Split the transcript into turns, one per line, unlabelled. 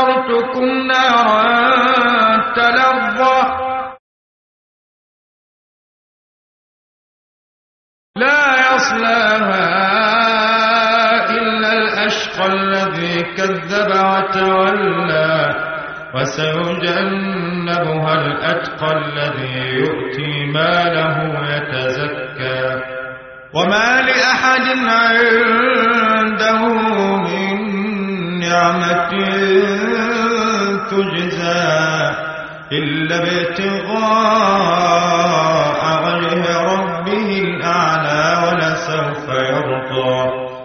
فأنذرتكم نارا تلظى. لا يصلاها إلا الأشقى الذي كذب وتولى. وسيجنبها الأتقى الذي يؤتي ماله يتزكى وما لأحد عنده نعمة تجزى إلا ابتغاء وجه ربه الأعلى ولسوف يرضى.